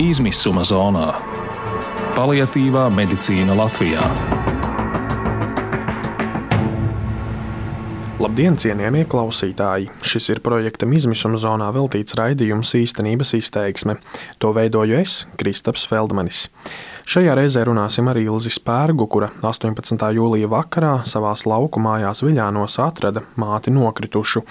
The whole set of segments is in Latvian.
izmisuma zonā - paliatīvā medicīna Latvijā. Labdien, cienījamie klausītāji! Šis ir projektam izmisuma zonā veltīts raidījums īstenības izteiksme. To veidoju es, Kristaps Feldmanis. Šajā reizē runāsim ar Ilzi Spērgu, kura 18. jūlija vakarā savā lauku mājās Viļānos atrada māti nokritušu.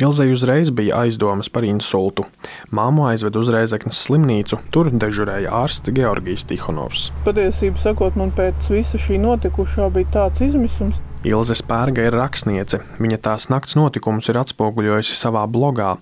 Ilzei uzreiz bija aizdomas par insultu. Māmu aizved uz Reizeknas slimnīcu, tur dežurēja ārsts Georgijs Tihonovs. Patiesībā sakot, man pēc visa šī notikušā bija tāds izmisums, Ilze Spērga ir rakstniece. Viņa tās nakts notikumus ir atspoguļojusi savā blogā.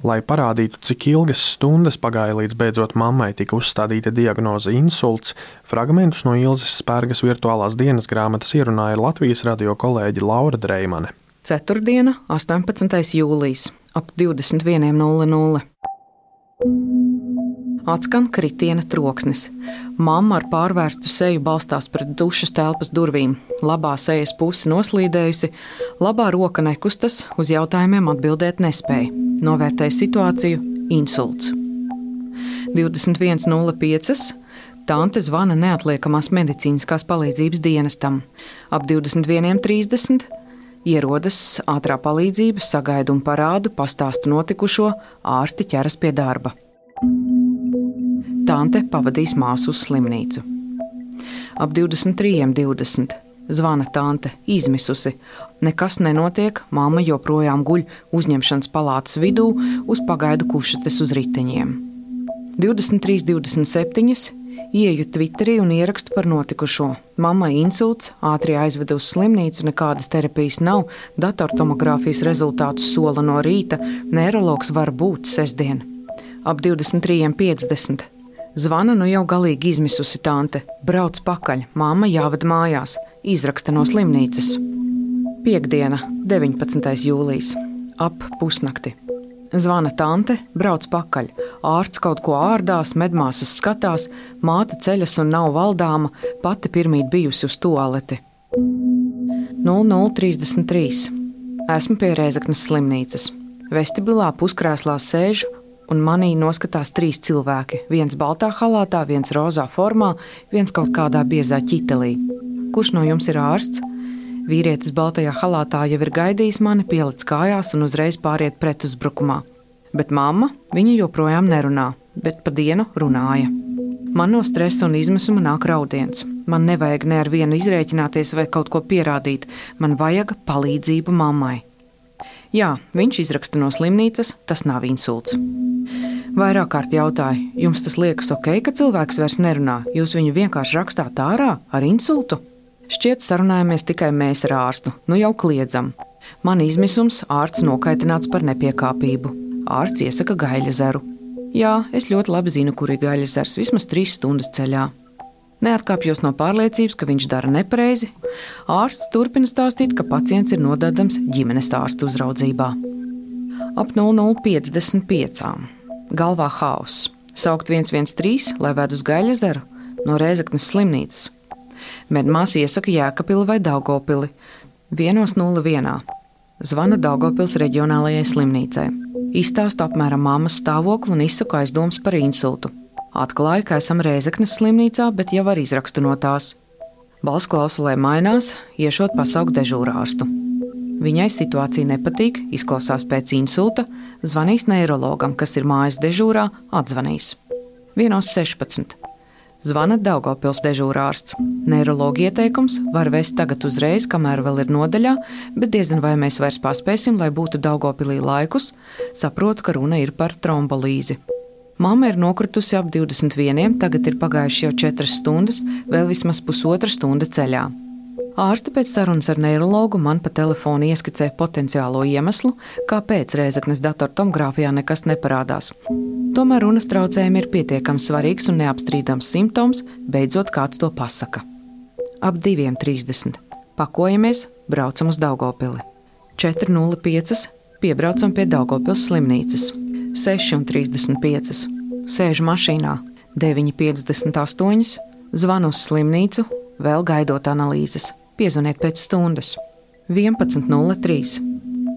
Lai parādītu, cik ilgas stundas pagāja līdz beidzot mammai tika uzstādīta diagnoze insults, fragmentus no Ilzes Spērgas virtuālās dienas grāmatas ierunāja Latvijas radio kolēģi Laura Dreimane. Ceturtdiena, 18. jūlijas, ap 21.00. Atskan kritiena troksnis. Mamma ar pārvērstu seju balstās pret dušas telpas durvīm. Labā sejas puse noslīdējusi, labā roka nekustas, uz jautājumiem atbildēt nespēja. Novērtēja situāciju - insults. 21.05. Tante zvana neatliekamās medicīniskās palīdzības dienestam. Ap 21.30. Ierodas ātrā palīdzība, sagaida un parādu, pastāsta notikušo, ārsti ķeras pie darba. Tante pavadīs māsu uz slimnīcu. Ap 23.20. Zvana tante, izmisusi. Nekas nenotiek, māma joprojām guļ uzņemšanas palātas vidū uz pagaidu kušetes uz riteņiem. 23.27. Ieju Twitterī un ierakstu par notikušo. Mammai insults, ātri aizvedu uz slimnīcu, nekādas terapijas nav, datortomogrāfijas rezultātus sola no rīta, neiroloģis var būt sestdien. Ap 23.50. Zvana nu jau galīgi izmisusi tante. Brauc pakaļ, māma jāved mājās, izraksta no slimnīcas. Piektdiena, 19. jūlijas, ap pusnakti. Zvana tante, brauc pakaļ. Ārsts kaut ko ārdās, medmāsas skatās, māte ceļas un nav valdāma, pati pirmīt bijusi uz toaleti. 0033. Esmu pie Rēzaknes slimnīcas. Vestibilā puskrēslā sēžu un manī noskatās trīs cilvēki. Viens baltā halātā, viens rozā formā, viens kaut kādā biezā ķitelī. Kurš no jums ir ārsts? Vīrietis baltajā halātā jau ir gaidījis mani, pielicis kājās un uzreiz pāriet pretuzbrukumā. Bet mamma, viņa joprojām nerunā, bet pa dienu runāja. Man no stresa un izmisuma nāk raudiens. Man nevajag ne ar vienu izrēķināties vai kaut ko pierādīt, man vajag palīdzību mammai. Jā, viņš izraksta no slimnīcas, tas nav insults. Vairāk kārt jautāju, jums tas liekas ok, ka cilvēks vairs nerunā, jūs viņu vienkārši rakstāt ārā ar insultu? Šķiet, sarunājamies tikai mēs ar ārstu, nu jau kliedzam. Man izmisums, ārsts nokaitināts par nepiekāpību. Ārsts iesaka gaļa zeru. Jā, es ļoti labi zinu, kur ir gaļa zars, vismaz trīs stundas ceļā. Neatkāpjos no pārliecības, ka viņš dara nepareizi. Ārsts turpina stāstīt, ka pacients ir nododams ģimenes ārsta uzraudzībā. Ap 0055. Galvā hauss. Saukt 113, lai ved uz Gaļazeru no Rēzaknes slimnīcas. Medmās iesaka Jēkabili vai Daugopili. 101. Zvanu Daugopils reģionālajai slimnīcai. Izstāstu apmēram mammas stāvokli un izsaku aizdomas par insultu. Atklāju, ka esam Rēzeknes slimnīcā, bet jau ar izrakstu no tās. Balss klausulē mainās, iešot pasaukt dežūrārstu. Viņai situācija nepatīk, izklausās pēc insulta, zvanīs neirologam, kas ir mājas dežūrā, atzvanīs. 1.16. Zvana Daugopils dežūrārsts. Neiroloģija ieteikums var vest tagad uzreiz, kamēr vēl ir nodaļā, bet diezgan vai mēs vairs paspēsim, lai būtu Daugopilī laikus, saprotu, ka runa ir par trombolīzi. Māma ir nokritusi ap 21, tagad ir pagājuši jau 4 stundas, vēl vismaz pusotra stunda ceļā. Ārste pēc sarunas ar neiroloģu man pa telefonu ieskicē potenciālo iemeslu, kāpēc Rēzaknes datortomogrāfijā nekas neparādās. Tomēr runas traucējumi ir pietiekami svarīgs un neapstrīdams simptoms, beidzot kāds to pasaka. Ap 2.30. Pakojamies, braucam uz Daugopili. 4.05. Piebraucam pie Daugopils slimnīcas. 6,35. Sēžu mašīnā, 9,58. Zvanu uz slimnīcu, vēl gaidot analīzes. Piezvaniet pēc stundas. 11.03.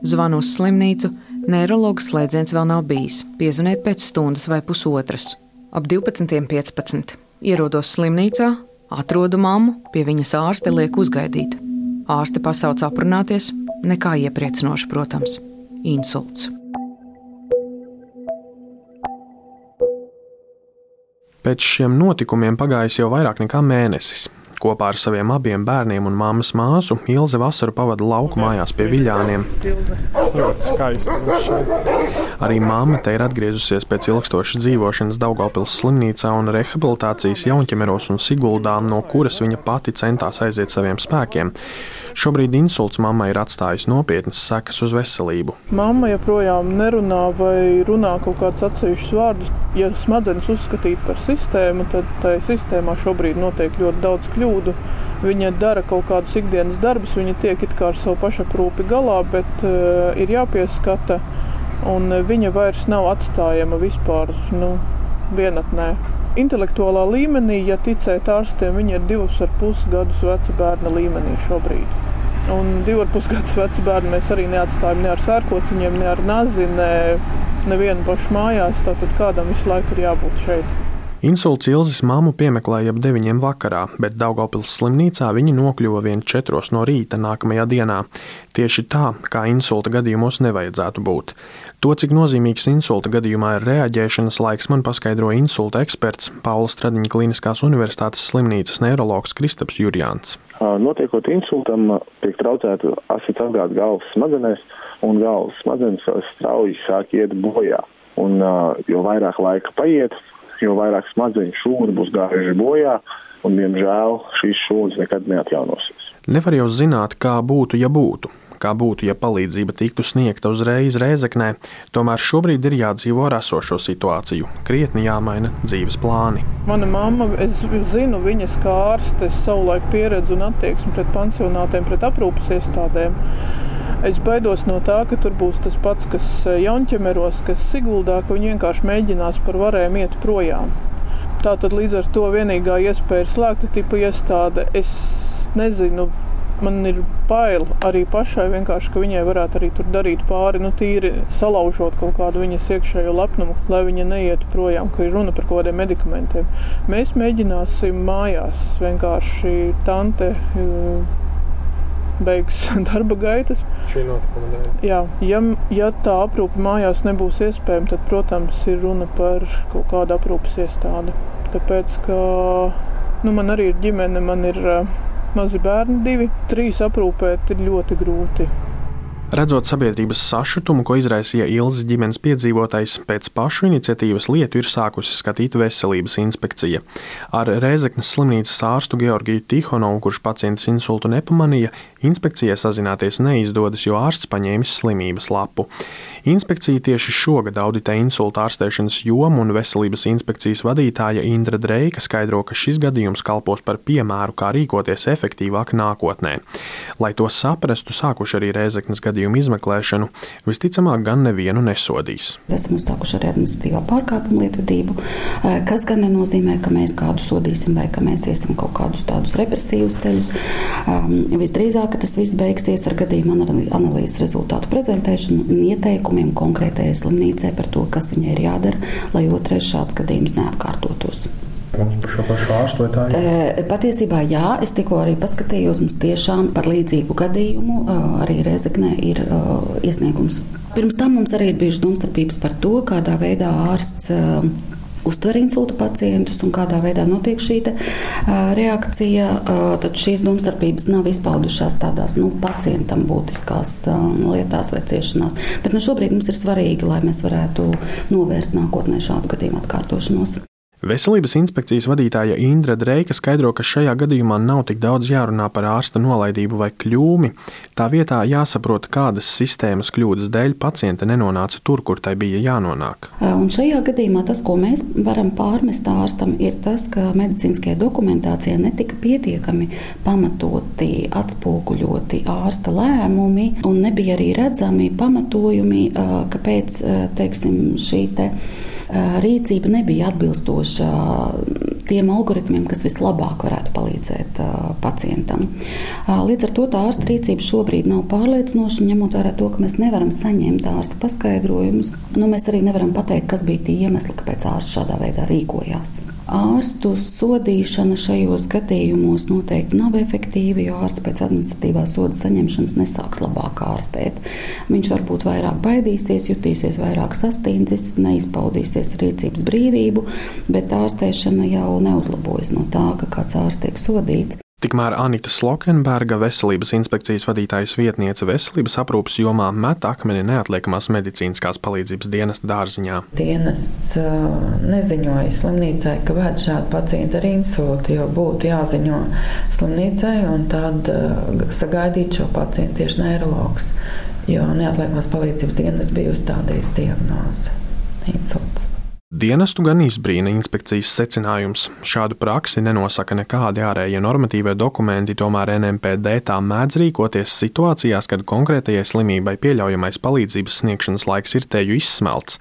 Zvanu uz slimnīcu, neiroloģis slēdziens vēl nav bijis. Piezvaniet pēc stundas vai pusotras. Ap 12.15. ierodos slimnīcā, atrodu mammu, pie viņas ārste liek uzgaidīt. Ārste pasauc aprunāties, nekā iepriecinoši, protams, insults. Pēc šiem notikumiem pagājis jau vairāk nekā mēnesis. Kopā ar saviem abiem bērniem un māmas māsu Ilze vasaru pavada lauku mājās pie viļāniem. Arī māma te ir atgriezusies pēc ilgstošas dzīvošanas Daugopils slimnīcā un rehabilitācijas Jaunķemeros un Siguldā, no kuras viņa pati centās aiziet saviem spēkiem. Šobrīd insults mammai ir atstājis nopietnas sekas uz veselību. Mamma joprojām nerunā vai runā kaut kādus atsevišķus vārdus. Ja smadzenes uzskatīt par sistēmu, tad tajā sistēmā šobrīd notiek ļoti daudz kļūdu. Viņa dara kaut kādus ikdienas darbus, viņa tiek it kā ar savu pašaprūpi galā, bet uh, ir jāpieskata, un viņa vairs nav atstājama vispār nu, vienatnē. Intelektuālā līmenī, ja ticēt ārstiem, viņa ir divus ar pus gadus veca bērna līmenī šobrīd. Un divu ar pus gadus vecu bērnu mēs arī neatstājam ne ar sērkociņiem, ne ar nazi, ne nevienu pašu mājās. Tātad kādam visu laiku ir jābūt šeit. Insults Ilzas mammu piemeklēja ap 9 vakarā, bet Daugopils slimnīcā viņa nokļuva vien 4 no rīta nākamajā dienā. Tieši tā, kā insulta gadījumos nevajadzētu būt. To, cik nozīmīgs insulta gadījumā ir reaģēšanas laiks, man paskaidro insulta eksperts Paulas Stradiņa Kliniskās Universitātes slimnīcas neiroloģis Kristaps Jurjāns. Notiekot insultam, tiek traucēta asins apgāde galvas smadzenēs, un galvas smadzenes strauji sāk iet bojā. Un, jo vairāk laika paiet, jo vairāk smadzeņu šūnu būs gājuši bojā, un, diemžēl, šīs šūnas nekad neatjaunosies. Nevar jau zināt, kā būtu, ja būtu. Kā būtu, ja palīdzība tiktu sniegta uzreiz Rēzeknē, tomēr šobrīd ir jādzīvo ar esošo situāciju, krietni jāmaina dzīves plāni. Mana mamma, es zinu viņas kā ārstes savulaik pieredzi un attieksmi pret pansionātiem, pret aprūpas iestādēm. Es baidos no tā, ka tur būs tas pats, kas Jaunķemeros, kas Siguldā, ka viņi vienkārši mēģinās par varēm iet projām. Tā tad līdz ar to vienīgā iespēja ir slēgta tipa iestāde. Es nezinu, man ir bail arī pašai vienkārši, ka viņai varētu arī tur darīt pāri, nu, tīri salaužot kaut kādu viņas iekšējo lepnumu, lai viņa neietu projām, ka ir runa par kaut kādiem medikamentiem. Mēs mēģināsim mājās vienkārši tante beigas darba gaitas. Šī notikuma dēļ. Jā, ja, ja tā aprūpe mājās nebūs iespējama, tad, protams, ir runa par kaut kādu aprūpes iestādi. Tāpēc, ka nu, man arī ir ģimene, man ir uh, mazi bērni, divi, trīs aprūpēt ir ļoti grūti. Redzot sabiedrības sašutumu, ko izraisīja Ilzas ģimenes piedzīvotais, pēc pašu iniciatīvas lietu ir sākusi skatīt veselības inspekcija. Ar Rēzeknes slimnīcas ārstu Georgiju Tihonovu, kurš pacients insultu nepamanīja, inspekcijai sazināties neizdodas, jo ārsts paņēmis slimības lapu. Inspekcija tieši šogad auditē insulta ārstēšanas jomu, un veselības inspekcijas vadītāja Indra Dreika skaidro, ka šis gadījums kalpos par piemēru, kā rīkoties efektīvāk nākotnē. Lai to saprastu, sākuši arī Rēzeknes gadījumu izmeklēšanu, visticamāk, gan nevienu nesodīs. Esam uzsākuši arī administratīvā pārkāpuma lietvedību, eh, kas gan nenozīmē, ka mēs kādu sodīsim vai ka mēs iesim kaut kādus tādus represīvus ceļus. Um, visdrīzāk tas viss beigsies ar gadījumu analīzes rezultātu prezentēšanu un ieteikumu lēmumiem konkrētajai slimnīcai par to, kas viņai ir jādara, lai otrais šāds gadījums neatkārtotos. Mums par šo pašu ārstu vai tā ir? Patiesībā jā, es tikko arī paskatījos, mums tiešām par līdzīgu gadījumu arī Rezeknē ir iesniegums. Pirms tam mums arī ir bijušas domstarpības par to, kādā veidā ārsts uztver insulta pacientus un kādā veidā notiek šī te, uh, reakcija, uh, tad šīs domstarpības nav izpaudušās tādās nu, pacientam būtiskās uh, lietās vai ciešanās. Bet nu, šobrīd mums ir svarīgi, lai mēs varētu novērst nākotnē šādu gadījumu atkārtošanos. Veselības inspekcijas vadītāja Indra Dreika skaidro, ka šajā gadījumā nav tik daudz jārunā par ārsta nolaidību vai kļūmi. Tā vietā jāsaprot, kādas sistēmas kļūdas dēļ paciente nenonāca tur, kur tai bija jānonāk. Un šajā gadījumā tas, ko mēs varam pārmest ārstam, ir tas, ka medicīniskajā dokumentācijā netika pietiekami pamatoti atspoguļoti ārsta lēmumi, un nebija arī redzami pamatojumi, kāpēc teiksim, šī te rīcība nebija atbilstoša tiem algoritmiem, kas vislabāk varētu palīdzēt pacientam. Līdz ar to tā ārsta rīcība šobrīd nav pārliecinoša, ņemot vērā to, ka mēs nevaram saņemt ārsta paskaidrojumus. Nu, mēs arī nevaram pateikt, kas bija tie iemesli, kāpēc ārsts šādā veidā rīkojās. Ārstu sodīšana šajos gadījumos noteikti nav efektīva, jo ārsts pēc administratīvā soda saņemšanas nesāks labāk ārstēt. Viņš varbūt vairāk baidīsies, jutīsies vairāk sastīndzis, neizpaudīsies rīcības brīvību, bet ārstēšana jau neuzlabojas no tā, ka kāds ārsts tiek sodīts. Tikmēr Anita Slokenberga, veselības inspekcijas vadītājas vietniece veselības aprūpas jomā, met akmeni neatliekamās medicīniskās palīdzības dienesta dārziņā. Dienests neziņoja slimnīcai, ka vēd šādu pacientu ar insultu, jo būtu jāziņo slimnīcai un tad sagaidīt šo pacientu tieši neiroloģis, jo neatliekamās palīdzības dienests bija uzstādījis diagnozi insults. Dienestu gan izbrīna inspekcijas secinājums. Šādu praksi nenosaka nekādi ārējie normatīvie dokumenti, tomēr NMPD tā mēdz rīkoties situācijās, kad konkrētajai slimībai pieļaujamais palīdzības sniegšanas laiks ir teju izsmelts.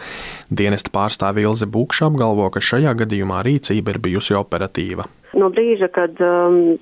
Dienesta pārstāve Ilze Bukša apgalvo, ka šajā gadījumā rīcība ir bijusi operatīva. No brīža, kad um,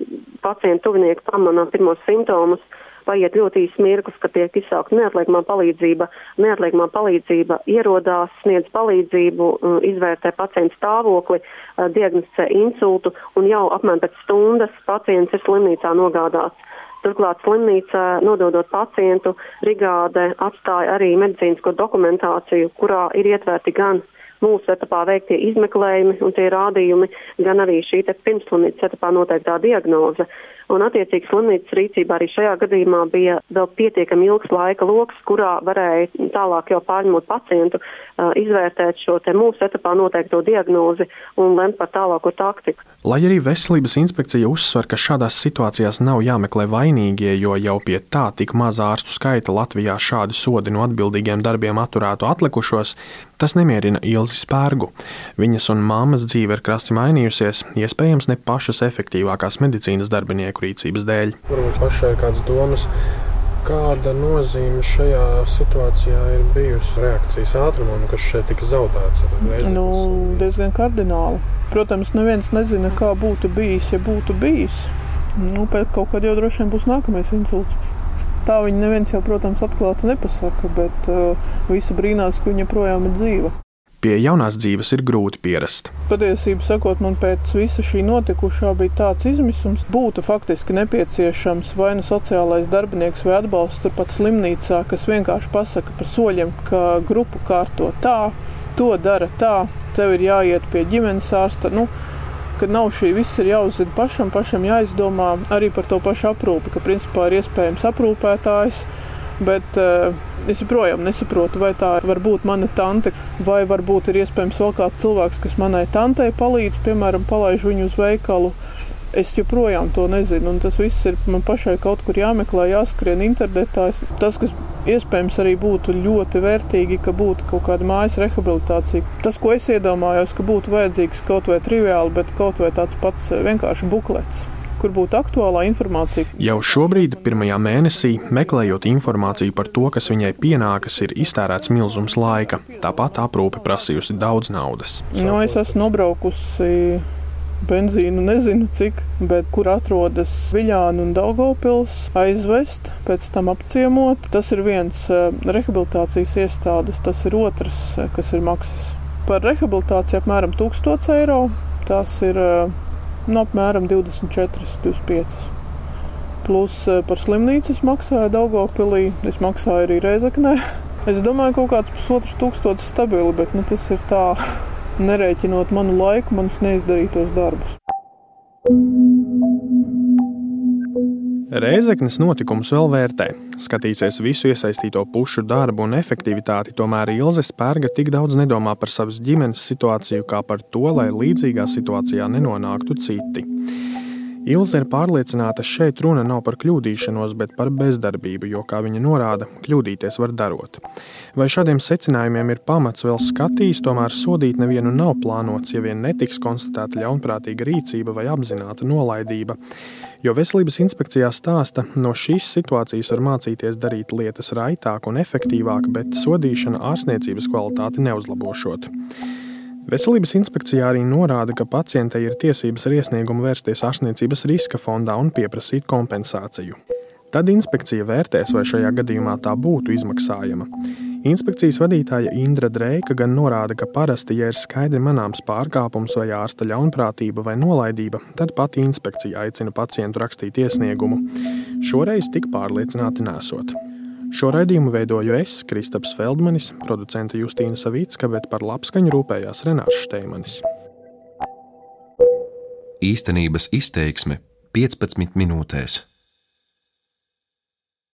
pacientu tuvinieki pamana pirmos simptomus, paiet ļoti īsts mirklis, kad tiek izsaukta neatliekamā palīdzība. Neatliekamā palīdzība ierodās, sniedz palīdzību, uh, izvērtē pacienta stāvokli, uh, diagnosticē insultu un jau apmēram pēc stundas pacients ir slimnīcā nogādāts. Turklāt slimnīca, nododot pacientu, brigāde atstāja arī medicīnisko dokumentāciju, kurā ir ietverti gan mūsu etapā veiktie izmeklējumi un tie rādījumi, gan arī šī pirmslimnīcas etapā noteiktā diagnoze. Un, attiecīgi, slimnīcas rīcībā arī šajā gadījumā bija vēl pietiekami ilgs laika lokus, kurā varēja tālāk jau pārņemot pacientu, izvērtēt šo mūsu etapā noteikto diagnozi un lemt par tālāko taktiku. Lai arī veselības inspekcija uzsver, ka šādās situācijās nav jāmeklē vainīgie, jo jau pie tā tik maza ārstu skaita Latvijā šādi sodi no atbildīgiem darbiem atturētu atlikušos, tas nemierina Ilzi Spērgu. Viņas un mammas dzīve ir krasti mainījusies, iespējams ne pašas efektīvākās medicīnas darbinieku rīcības dēļ. Varbūt pašai kādas domas. Kāda nozīme šajā situācijā ir bijusi reakcijas ātrumam, kas šeit tika zaudēts? Nu, diezgan kardināli. Protams, neviens nezina, kā būtu bijis, ja būtu bijis. Nu, pēc kaut kad jau droši vien būs nākamais insults. Tā viņa neviens jau, protams, atklāti nepasaka, bet uh, visi brīnās, ka viņa projām ir dzīva. Pie jaunās dzīves ir grūti pierast. Patiesībā sakot, man pēc visa šī notikušā bija tāds izmisums, būtu faktiski nepieciešams vai nu sociālais darbinieks vai atbalsts turpat slimnīcā, kas vienkārši pasaka pa soļiem, ka grupu kārto tā, to dara tā, tev ir jāiet pie ģimenes ārsta. Nu, kad nav šī viss ir jāuzzina pašam, pašam jāizdomā arī par to pašu aprūpi, ka principā ir iespējams aprūpētājs Bet uh, es joprojām nesaprotu, vai tā var būt mana tante, vai varbūt ir iespējams vēl kāds cilvēks, kas manai tantei palīdz, piemēram, palaiž viņu uz veikalu. Es joprojām to nezinu, un tas viss ir man pašai kaut kur jāmeklē, jāskrien internetā. Tas, kas iespējams arī būtu ļoti vērtīgi, ka būtu kaut kāda mājas rehabilitācija. Tas, ko es iedomājos, ka būtu vajadzīgs kaut vai triviāli, bet kaut vai tāds pats vienkārši buklets kur būtu aktuālā informācija. Jau šobrīd, pirmajā mēnesī, meklējot informāciju par to, kas viņai pienākas, ir iztērēts milzums laika. Tāpat aprūpe prasījusi daudz naudas. Nu, es esmu nobraukusi benzīnu nezinu cik, bet kur atrodas Viļāna un Daugopils, aizvest, pēc tam apciemot. Tas ir viens eh, rehabilitācijas iestādes, tas ir otrs, eh, kas ir maksas. Par rehabilitāciju apmēram 1000 eiro. Tas ir uh, nu, apmēram 24, 25. Plus par slimnīcu es maksāju Daugopilī, es maksāju arī Reizeknē. Es domāju, ka kaut kāds pusotrs tūkstotis stabili, bet nu, tas ir tā, nerēķinot manu laiku, manus neizdarītos darbus. Reizeknas notikumus vēl vērtē, skatīsies visu iesaistīto pušu darbu un efektivitāti, tomēr Ilze Spērga tik daudz nedomā par savas ģimenes situāciju, kā par to, lai līdzīgā situācijā nenonāktu citi. Ilze ir pārliecināta, šeit runa nav par kļūdīšanos, bet par bezdarbību, jo, kā viņa norāda, kļūdīties var darot. Vai šādiem secinājumiem ir pamats vēl skatīs, tomēr sodīt nevienu nav plānots, ja vien netiks konstatēta ļaunprātīga rīcība vai apzināta nolaidība. Jo veselības inspekcijā stāsta, no šīs situācijas var mācīties darīt lietas raitāk un efektīvāk, bet sodīšana ārstniecības kvalitāti neuzlabošot. Veselības inspekcijā arī norāda, ka pacientei ir tiesības ar iesniegumu vērsties ārstniecības riska fondā un pieprasīt kompensāciju. Tad inspekcija vērtēs, vai šajā gadījumā tā būtu izmaksājama. Inspekcijas vadītāja Indra Dreika gan norāda, ka parasti, ja ir skaidri manāms pārkāpums vai ārsta ļaunprātība vai nolaidība, tad pati inspekcija aicina pacientu rakstīt iesniegumu. Šoreiz tik pārliecināti nesot. Šo raidījumu veidoju es, Kristaps Feldmanis, producente Justīna Savicka, bet par labskaņu rūpējās Renārs Šteimanis. Īstenības izteiksme 15 minūtēs.